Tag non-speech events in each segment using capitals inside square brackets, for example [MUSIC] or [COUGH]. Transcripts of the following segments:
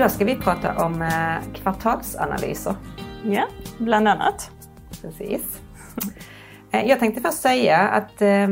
Idag ska vi prata om eh, kvartalsanalyser. Ja, bland annat. Precis. Eh, jag tänkte först säga att eh,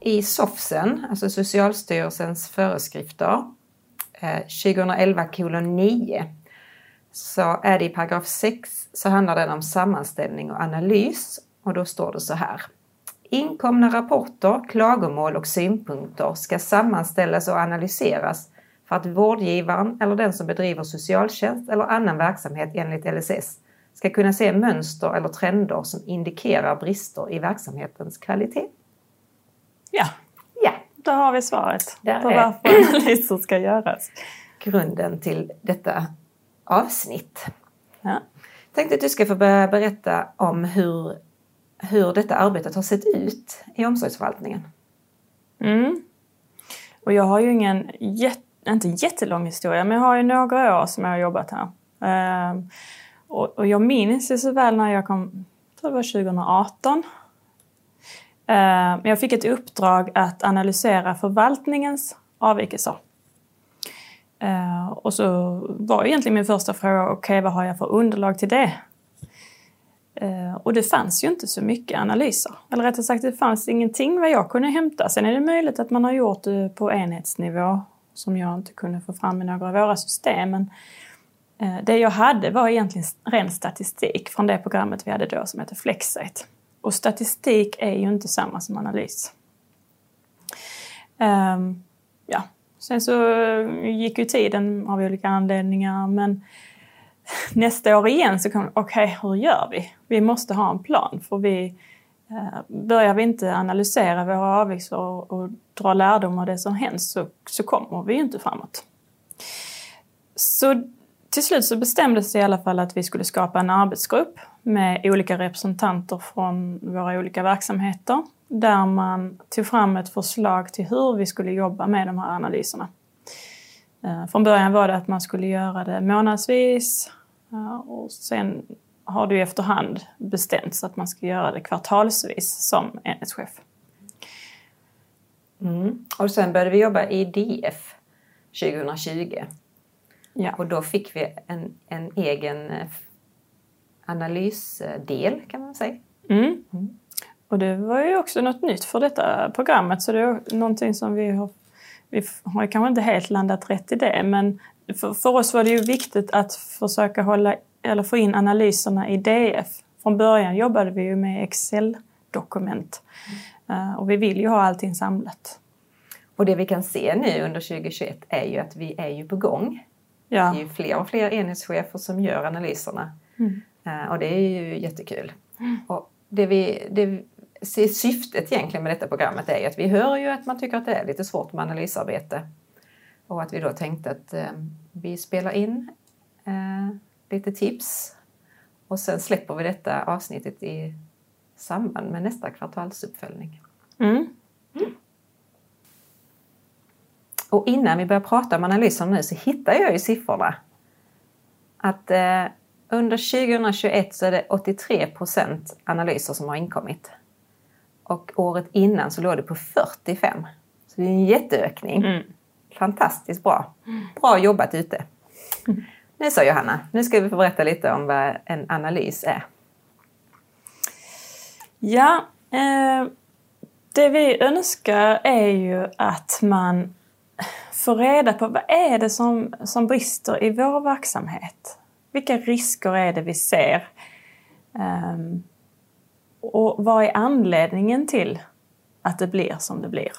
i SOFSen, alltså Socialstyrelsens föreskrifter, 2011 9 så är det i paragraf 6 så handlar den om sammanställning och analys och då står det så här. Inkomna rapporter, klagomål och synpunkter ska sammanställas och analyseras för att vårdgivaren eller den som bedriver socialtjänst eller annan verksamhet enligt LSS ska kunna se mönster eller trender som indikerar brister i verksamhetens kvalitet. Ja, ja. då har vi svaret Där på varför analyser ska göras. Grunden till detta avsnitt. Ja. Tänkte att du ska få börja berätta om hur, hur detta arbetet har sett ut i omsorgsförvaltningen. Mm. Och jag har ju ingen jätte inte en jättelång historia, men jag har ju några år som jag har jobbat här. Uh, och, och, jag minns ju så väl när jag kom, jag tror det var 2018. Ehm, men jag fick ett uppdrag att analysera förvaltningens avvikelser. Ehm, och så var egentligen min första fråga, okej okay, vad har jag för underlag till det? Och det fanns ju inte så mycket analyser. Eller rättare sagt, det fanns ingenting vad jag kunde hämta. Sen är det möjligt att man har gjort det på enhetsnivå som jag inte kunde få fram i några av våra system. Men eh, det jag hade var egentligen ren statistik från det programmet vi hade då som heter Flexite. Och statistik är ju inte samma som analys. Um, ja. Sen så gick ju tiden av olika anledningar men [LAUGHS] nästa år igen så kom okej, okay, hur gör vi? Vi måste ha en plan för vi Eh, börjar vi inte analysera våra avvikelser och, och dra lärdom av det som hänt så, så kommer vi ju inte framåt. Så till slut så bestämdes det i alla fall att vi skulle skapa en arbetsgrupp med olika representanter från våra olika verksamheter där man tog fram ett förslag till hur vi skulle jobba med de här analyserna. Eh, från början var det att man skulle göra det månadsvis eh, och sen har det ju efterhand bestämts att man ska göra det kvartalsvis som enhetschef. Mm. Och sen började vi jobba i DF 2020. Ja. Och då fick vi en, en egen eh, analysdel kan man säga. Mm. Mm. Och det var ju också något nytt för detta programmet så det är någonting som vi har vi har kanske inte helt landat rätt i det men för, för oss var det ju viktigt att försöka hålla eller få in analyserna i DF. Från början jobbade vi ju med Excel-dokument mm. och vi vill ju ha allting samlat. Och det vi kan se nu under 2021 är ju att vi är ju på gång. Ja. Det är ju fler och fler enhetschefer som gör analyserna. Mm. Eh, och det är ju jättekul. Mm. Och det vi, det, syftet egentligen med detta programmet är ju att vi hör ju att man tycker att det är lite svårt med analysarbete. Och att vi då tänkte att eh, vi spelar in eh, lite tips. Och sen släpper vi detta avsnittet i samband med nästa kvartalsuppföljning. Mm. Mm. Och innan vi börjar prata om analysen nu så hittar jag ju siffrorna. Att eh, under 2021 så är det 83 procent analyser som har inkommit. Och året innan så låg det på 45. Så det är en jätteökning. Mm. Fantastiskt bra. Bra jobbat ute. Nu så Johanna, nu ska vi få berätta lite om vad en analys är. Ja, eh, det vi önskar är ju att man får reda på vad är det som, som brister i vår verksamhet? Vilka risker är det vi ser? Um, och vad är anledningen till att det blir som det blir?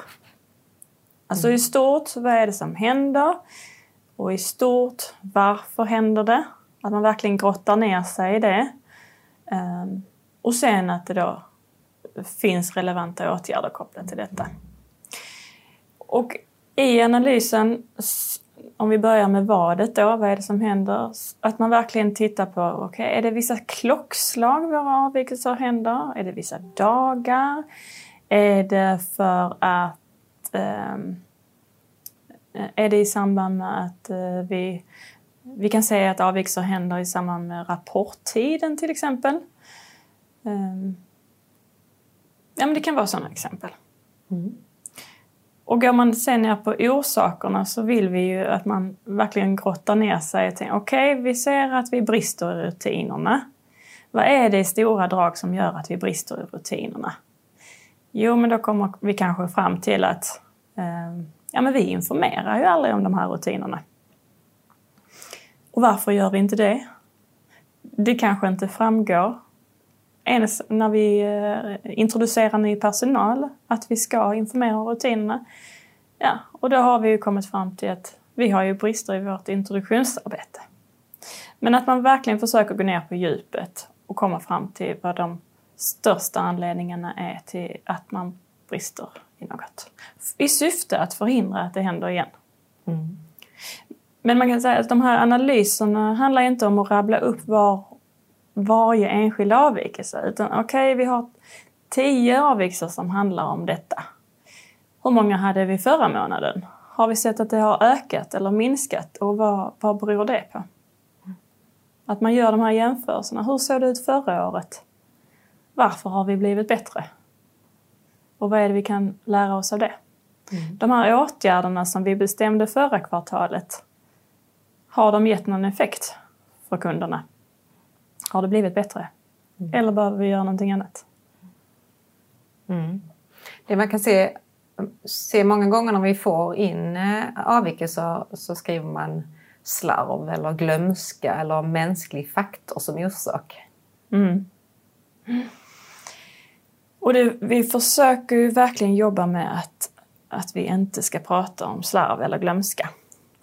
Alltså i stort, vad är det som händer? Och i stort, varför händer det? Att man verkligen grottar ner sig i det. Ehm, och sen att det då finns relevanta åtgärder kopplat till detta. Och i analysen, om vi börjar med vadet då, vad är det som händer? Att man verkligen tittar på, okej, okay, är det vissa klockslag våra avvikelser händer? Är det vissa dagar? Är det för att um, Eh, är det i samband med att eh, vi, vi kan säga att avvikelser händer i samband med rapporttiden till exempel. Ehm, ja, men det kan vara sådana exempel. Mm. Och går man sen ner på orsakerna så vill vi ju att man verkligen grottar ner sig och tänker okej, okay, vi ser att vi brister i rutinerna. Vad är det i stora drag som gör att vi brister i rutinerna? Jo, men då kommer vi kanske fram till att eh, ja, men vi informerar ju aldrig om de här rutinerna. Och varför gör vi inte det? Det kanske inte framgår ens när vi eh, introducerar ny personal att vi ska informera om rutinerna. Ja, och då har vi ju kommit fram till att vi har ju brister i vårt introduktionsarbete. Men att man verkligen försöker gå ner på djupet och komma fram till vad de största anledningarna är till att man brister i något. I syfte att förhindra att det händer igen. Mm. Men man kan säga att de här analyserna handlar inte om att rabbla upp var varje enskild avvikelse utan okej, okay, vi har tio avvikelser som handlar om detta. Hur många hade vi förra månaden? Har vi sett att det har ökat eller minskat och vad, vad beror det på? Att man gör de här jämförelserna. Hur såg det ut förra året? Varför har vi blivit bättre? Och vad är det vi kan lära oss av det? Mm. De här åtgärderna som vi bestämde förra kvartalet, har de gett någon effekt för kunderna? Har det blivit bättre? Mm. Eller behöver vi göra någonting annat? Mm. Det man kan se, se många gånger när vi får in eh, avvikelser så skriver man slarv eller glömska eller mänsklig faktor som orsak. Mm. Och det, vi försöker ju verkligen jobba med att, att vi inte ska prata om slarv eller glömska.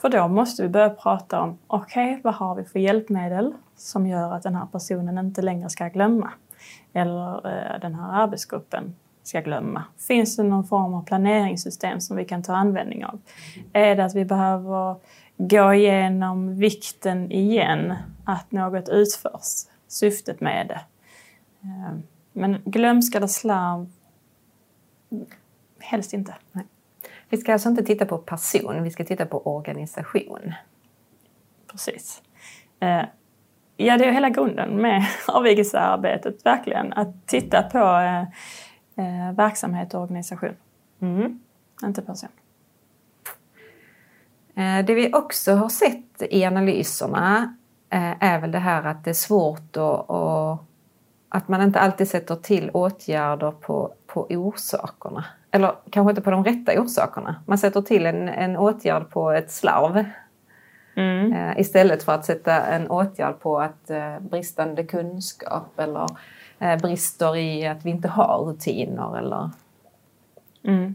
För då måste vi börja prata om, okej, okay, vad har vi för hjälpmedel som gör att den här personen inte längre ska glömma? Eller eh, den här arbetsgruppen ska glömma. Finns det någon form av planeringssystem som vi kan ta användning av? Är det att vi behöver gå igenom vikten igen, att något utförs, syftet med det? Eh, men glömska eller slarv, helst inte. Nej. Vi ska alltså inte titta på person, vi ska titta på organisation. Precis. Eh, ja, det är hela grunden med [LAUGHS] avvikelsearbetet, verkligen. Att titta på eh, eh, verksamhet och organisation. Mm. Inte person. Det vi också har sett i analyserna är väl det här att det är svårt att, att man inte alltid sätter till åtgärder på, på orsakerna eller kanske inte på de rätta orsakerna. Man sätter till en, en åtgärd på ett slarv. Mm. Eh, istället för att sätta en åtgärd på att eh, bristande kunskap eller eh, brister i att vi inte har rutiner eller... Mm.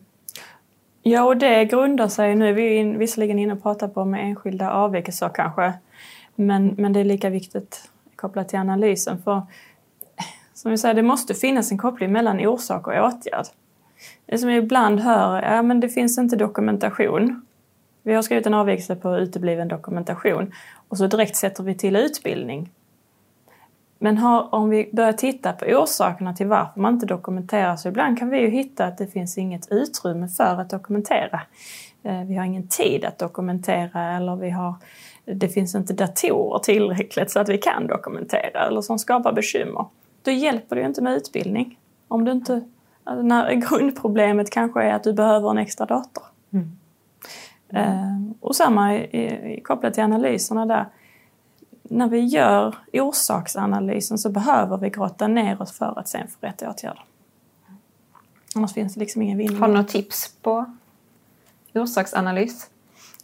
Ja, och det grundar sig, nu är vi visserligen inne och pratar på med enskilda avvikelser kanske, men, men det är lika viktigt kopplat till analysen. För som vi säger, det måste finnas en koppling mellan orsak och åtgärd. Det som jag ibland hör, ja men det finns inte dokumentation. Vi har skrivit en avvikelse på utebliven dokumentation och så direkt sätter vi till utbildning. Men har, om vi börjar titta på orsakerna till varför man inte dokumenterar så ibland kan vi ju hitta att det finns inget utrymme för att dokumentera. Eh, vi har ingen tid att dokumentera eller vi har, det finns inte datorer tillräckligt så att vi kan dokumentera eller som skapar bekymmer. Då hjälper det ju inte med utbildning. Om du inte Alltså när [LAUGHS] grundproblemet kanske är att du behöver en extra dator. Mm. Mm. och samma i, i, kopplat till analyserna där. När vi gör orsaksanalysen så behöver vi grotta ner oss för att sen få rätt åtgärder. Annars finns det liksom ingen vinning. Har du några tips på orsaksanalys?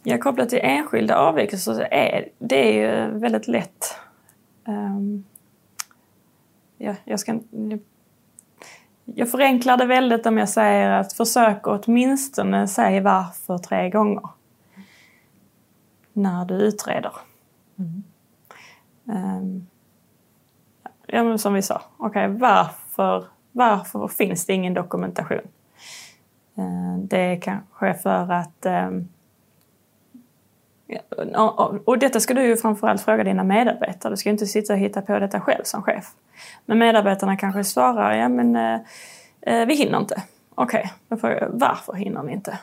Ja, kopplat till enskilda avvikelser så är det är ju väldigt lätt. Um, ja, jag ska jag förenklar det väldigt om jag säger att försök åtminstone säga varför tre gånger. När du utreder. Mm. Um, ja, men som vi sa, okay, varför, varför finns det ingen dokumentation? Uh, det är kanske för att um, och detta ska du ju framförallt fråga dina medarbetare. Du ska inte sitta och hitta på detta själv som chef. Men medarbetarna kanske svarar, ja men eh, eh vi hinner inte. Okej, okay, varför hinner ni inte?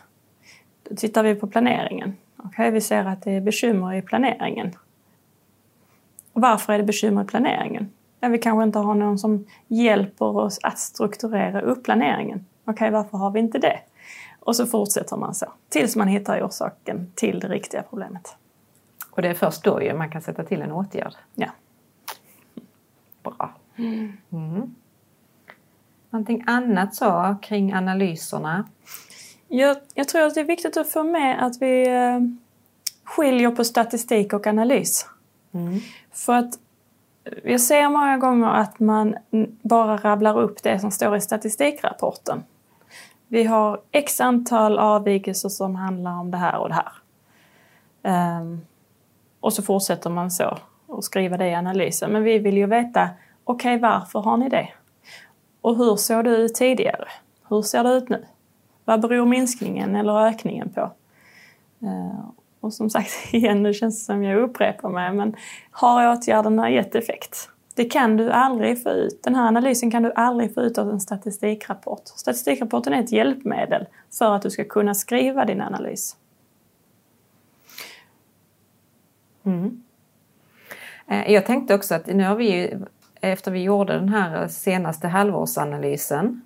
Då tittar vi på planeringen. Okej, okay, vi ser att det är bekymmer i planeringen. Och varför är det bekymmer i planeringen? Ja, vi kanske inte har någon som hjälper oss att strukturera upp planeringen. Okej, okay, varför har vi inte det? Och så fortsätter man så tills man hittar orsaken till det riktiga problemet. Och det är först då ju man kan sätta till en åtgärd. Ja. Bra. Mm. Någonting annat så kring analyserna? Jag, jag tror att det är viktigt att få med att vi eh, skiljer på statistik och analys. Mm. För att jag ser många gånger att man bara rabblar upp det som står i statistikrapporten. Vi har x antal avvikelser som handlar om det här och det här. Um, och så fortsätter man så och skriva det i analysen. Men vi vill ju veta, okej okay, varför har ni det? Och hur såg det ut tidigare? Hur ser det ut nu? Vad beror minskningen eller ökningen på? Uh, och som sagt, [LAUGHS] igen, nu känns det som jag upprepar mig, men har åtgärderna gett effekt? Det kan du aldrig få ut. Den här analysen kan du aldrig få ut av en statistikrapport. Statistikrapporten är ett hjälpmedel för att du ska kunna skriva din analys. Mm. Eh, jag tänkte också att nu har vi ju, efter vi gjorde den här senaste halvårsanalysen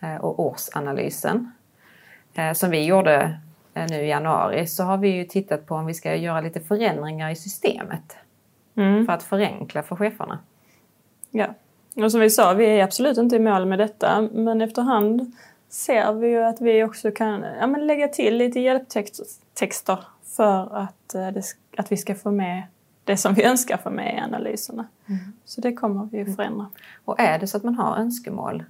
eh, och årsanalysen eh, som vi gjorde nu i januari så har vi ju tittat på om vi ska göra lite förändringar i systemet. Mm. För att förenkla för cheferna. Ja, och som vi sa, vi är absolut inte i mål med detta men efterhand ser vi ju att vi också kan ja, men lägga till lite hjälptexter för att, eh, att vi ska få med det som vi önskar få med i analyserna. Mm. Så det kommer vi att förändra. Och är det så att man har önskemål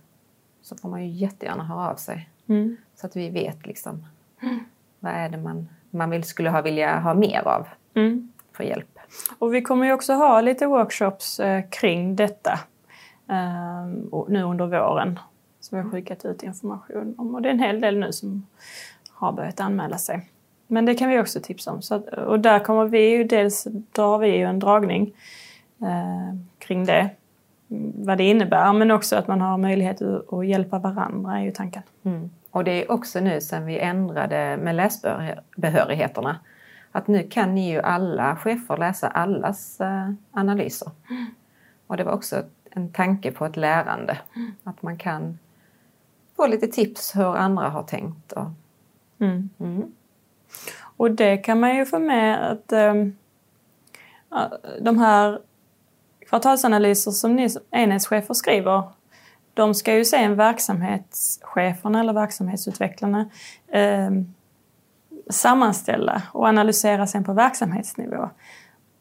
så får man ju jättegärna höra av sig. Mm. Så att vi vet liksom mm. vad är det man, man vill, skulle ha, vilja ha mer av mm. för hjälp. Och vi kommer ju också ha lite workshops eh, kring detta eh, nu under våren. Som vi har skickat ut information om. Och det är en hel del nu som har börjat anmäla sig. Men det kan vi också tipsa om. Så att, och där kommer vi ju dels drar vi ju en dragning eh, kring det. Vad det innebär men också att man har möjlighet att, hjälpa varandra är ju tanken. Mm. Och det är också nu sen vi ändrade med läsbehörigheterna att nu kan ni ju alla chefer läsa allas eh, analyser. Och det var också en tanke på ett lärande. Att man kan få lite tips hur andra har tänkt. Och, mm. mm. och det kan man ju få med att um, de här kvartalsanalyser som ni enhetschefer skriver de ska ju se en verksamhetscheferna eller verksamhetsutvecklarna um, sammanställa och analysera sen på verksamhetsnivå.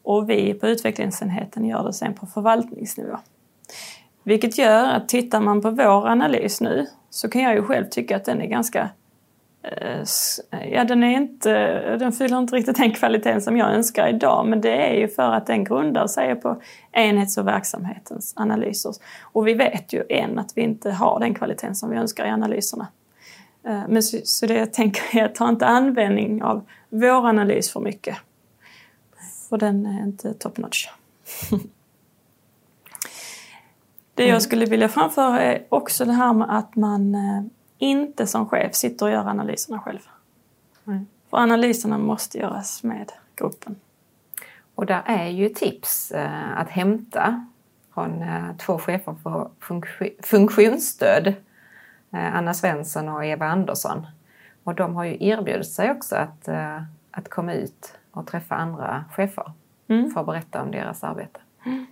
Och vi på utvecklingsenheten gör det sen på förvaltningsnivå. Vilket gör att tittar man på vår analys nu så kan jag ju själv tycka att den är ganska eh, Ja, den, är inte, den fyller inte riktigt den kvaliteten som jag önskar idag men det är ju för att den grundar sig på enhets och verksamhetens analyser. Och vi vet ju än att vi inte har den kvaliteten som vi önskar i analyserna. Eh, men så, så det jag tänker är att ta inte användning av vår analys för mycket. För den är inte top notch. [LAUGHS] det jag mm. skulle vilja framföra är också det här med att man eh, inte som chef sitter och gör analyserna själv. Mm. För analyserna måste göras med gruppen. Och där är ju tips eh, att hämta från två chefer för funktionsstöd Anna Svensson och Eva Andersson. Och de har ju erbjudit sig också att, eh, att komma ut och träffa andra chefer mm. för att berätta om deras arbete. Mm.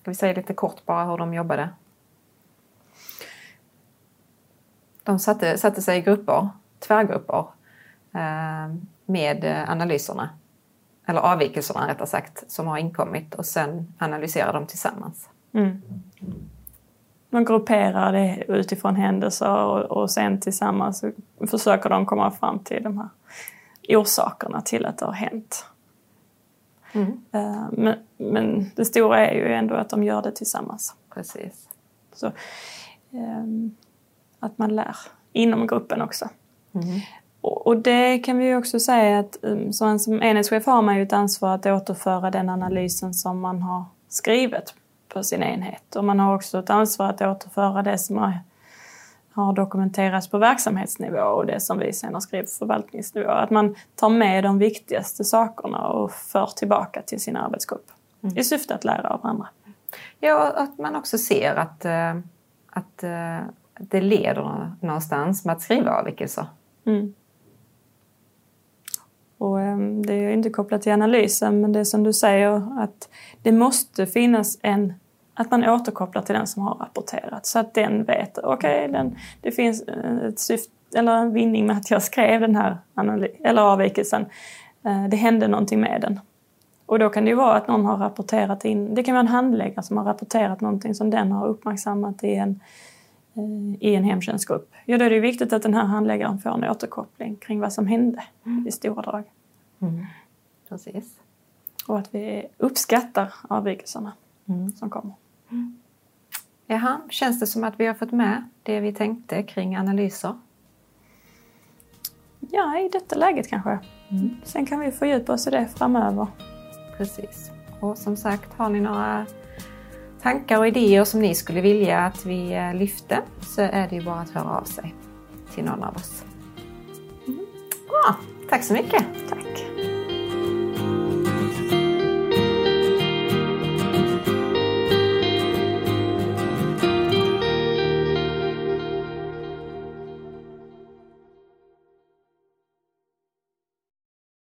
Ska vi säga lite kort bara hur de jobbade? De satte, satte sig i grupper, tvärgrupper, eh, med analyserna, eller avvikelserna rättare sagt, som har inkommit och sen analyserar de tillsammans. Mm man grupperar det utifrån händelser och, och sen tillsammans försöker de komma fram till de här orsakerna till att det har hänt. Mm. Uh, men, men det stora är ju ändå att de gör det tillsammans. Precis. Så, um, att man lär inom gruppen också. Mm. Och, och, det kan vi ju också säga att som, som enhetschef har man ju ett ansvar att återföra den analysen som man har skrivit på sin enhet. Och man har också ett ansvar att återföra det som har, har dokumenterats på verksamhetsnivå och det som vi sen har skrivit på förvaltningsnivå. Att man tar med de viktigaste sakerna och för tillbaka till sin arbetsgrupp mm. i syfte att lära av andra. Ja, att man också ser att, eh, att eh, det leder någonstans med att skriva avvikelser. Mm. Och, um, det är inte kopplat till analysen men det är som du säger att det måste finnas en att man återkopplar till den som har rapporterat så att den vet, okej, okay, det finns ett syfte eller en vinning med att jag skrev den här eller avvikelsen. Eh, det hände någonting med den. Och då kan det ju vara att någon har rapporterat in, det kan vara en handläggare som har rapporterat någonting som den har uppmärksammat i en, eh, i en hemtjänstgrupp. Ja, då är det viktigt att den här handläggaren får en återkoppling kring vad som hände mm. i stora drag. Mm. Precis. Och att vi uppskattar avvikelserna mm. som kommer. Mm. Jaha, känns det som att vi har fått med det vi tänkte kring analyser? Ja, i detta läget kanske. Mm. Sen kan vi fördjupa oss i det framöver. Precis. Och som sagt, har ni några tankar och idéer som ni skulle vilja att vi eh, lyfte så är det ju bara att höra av sig till någon av oss. Mm. Bra, tack så mycket. Tack.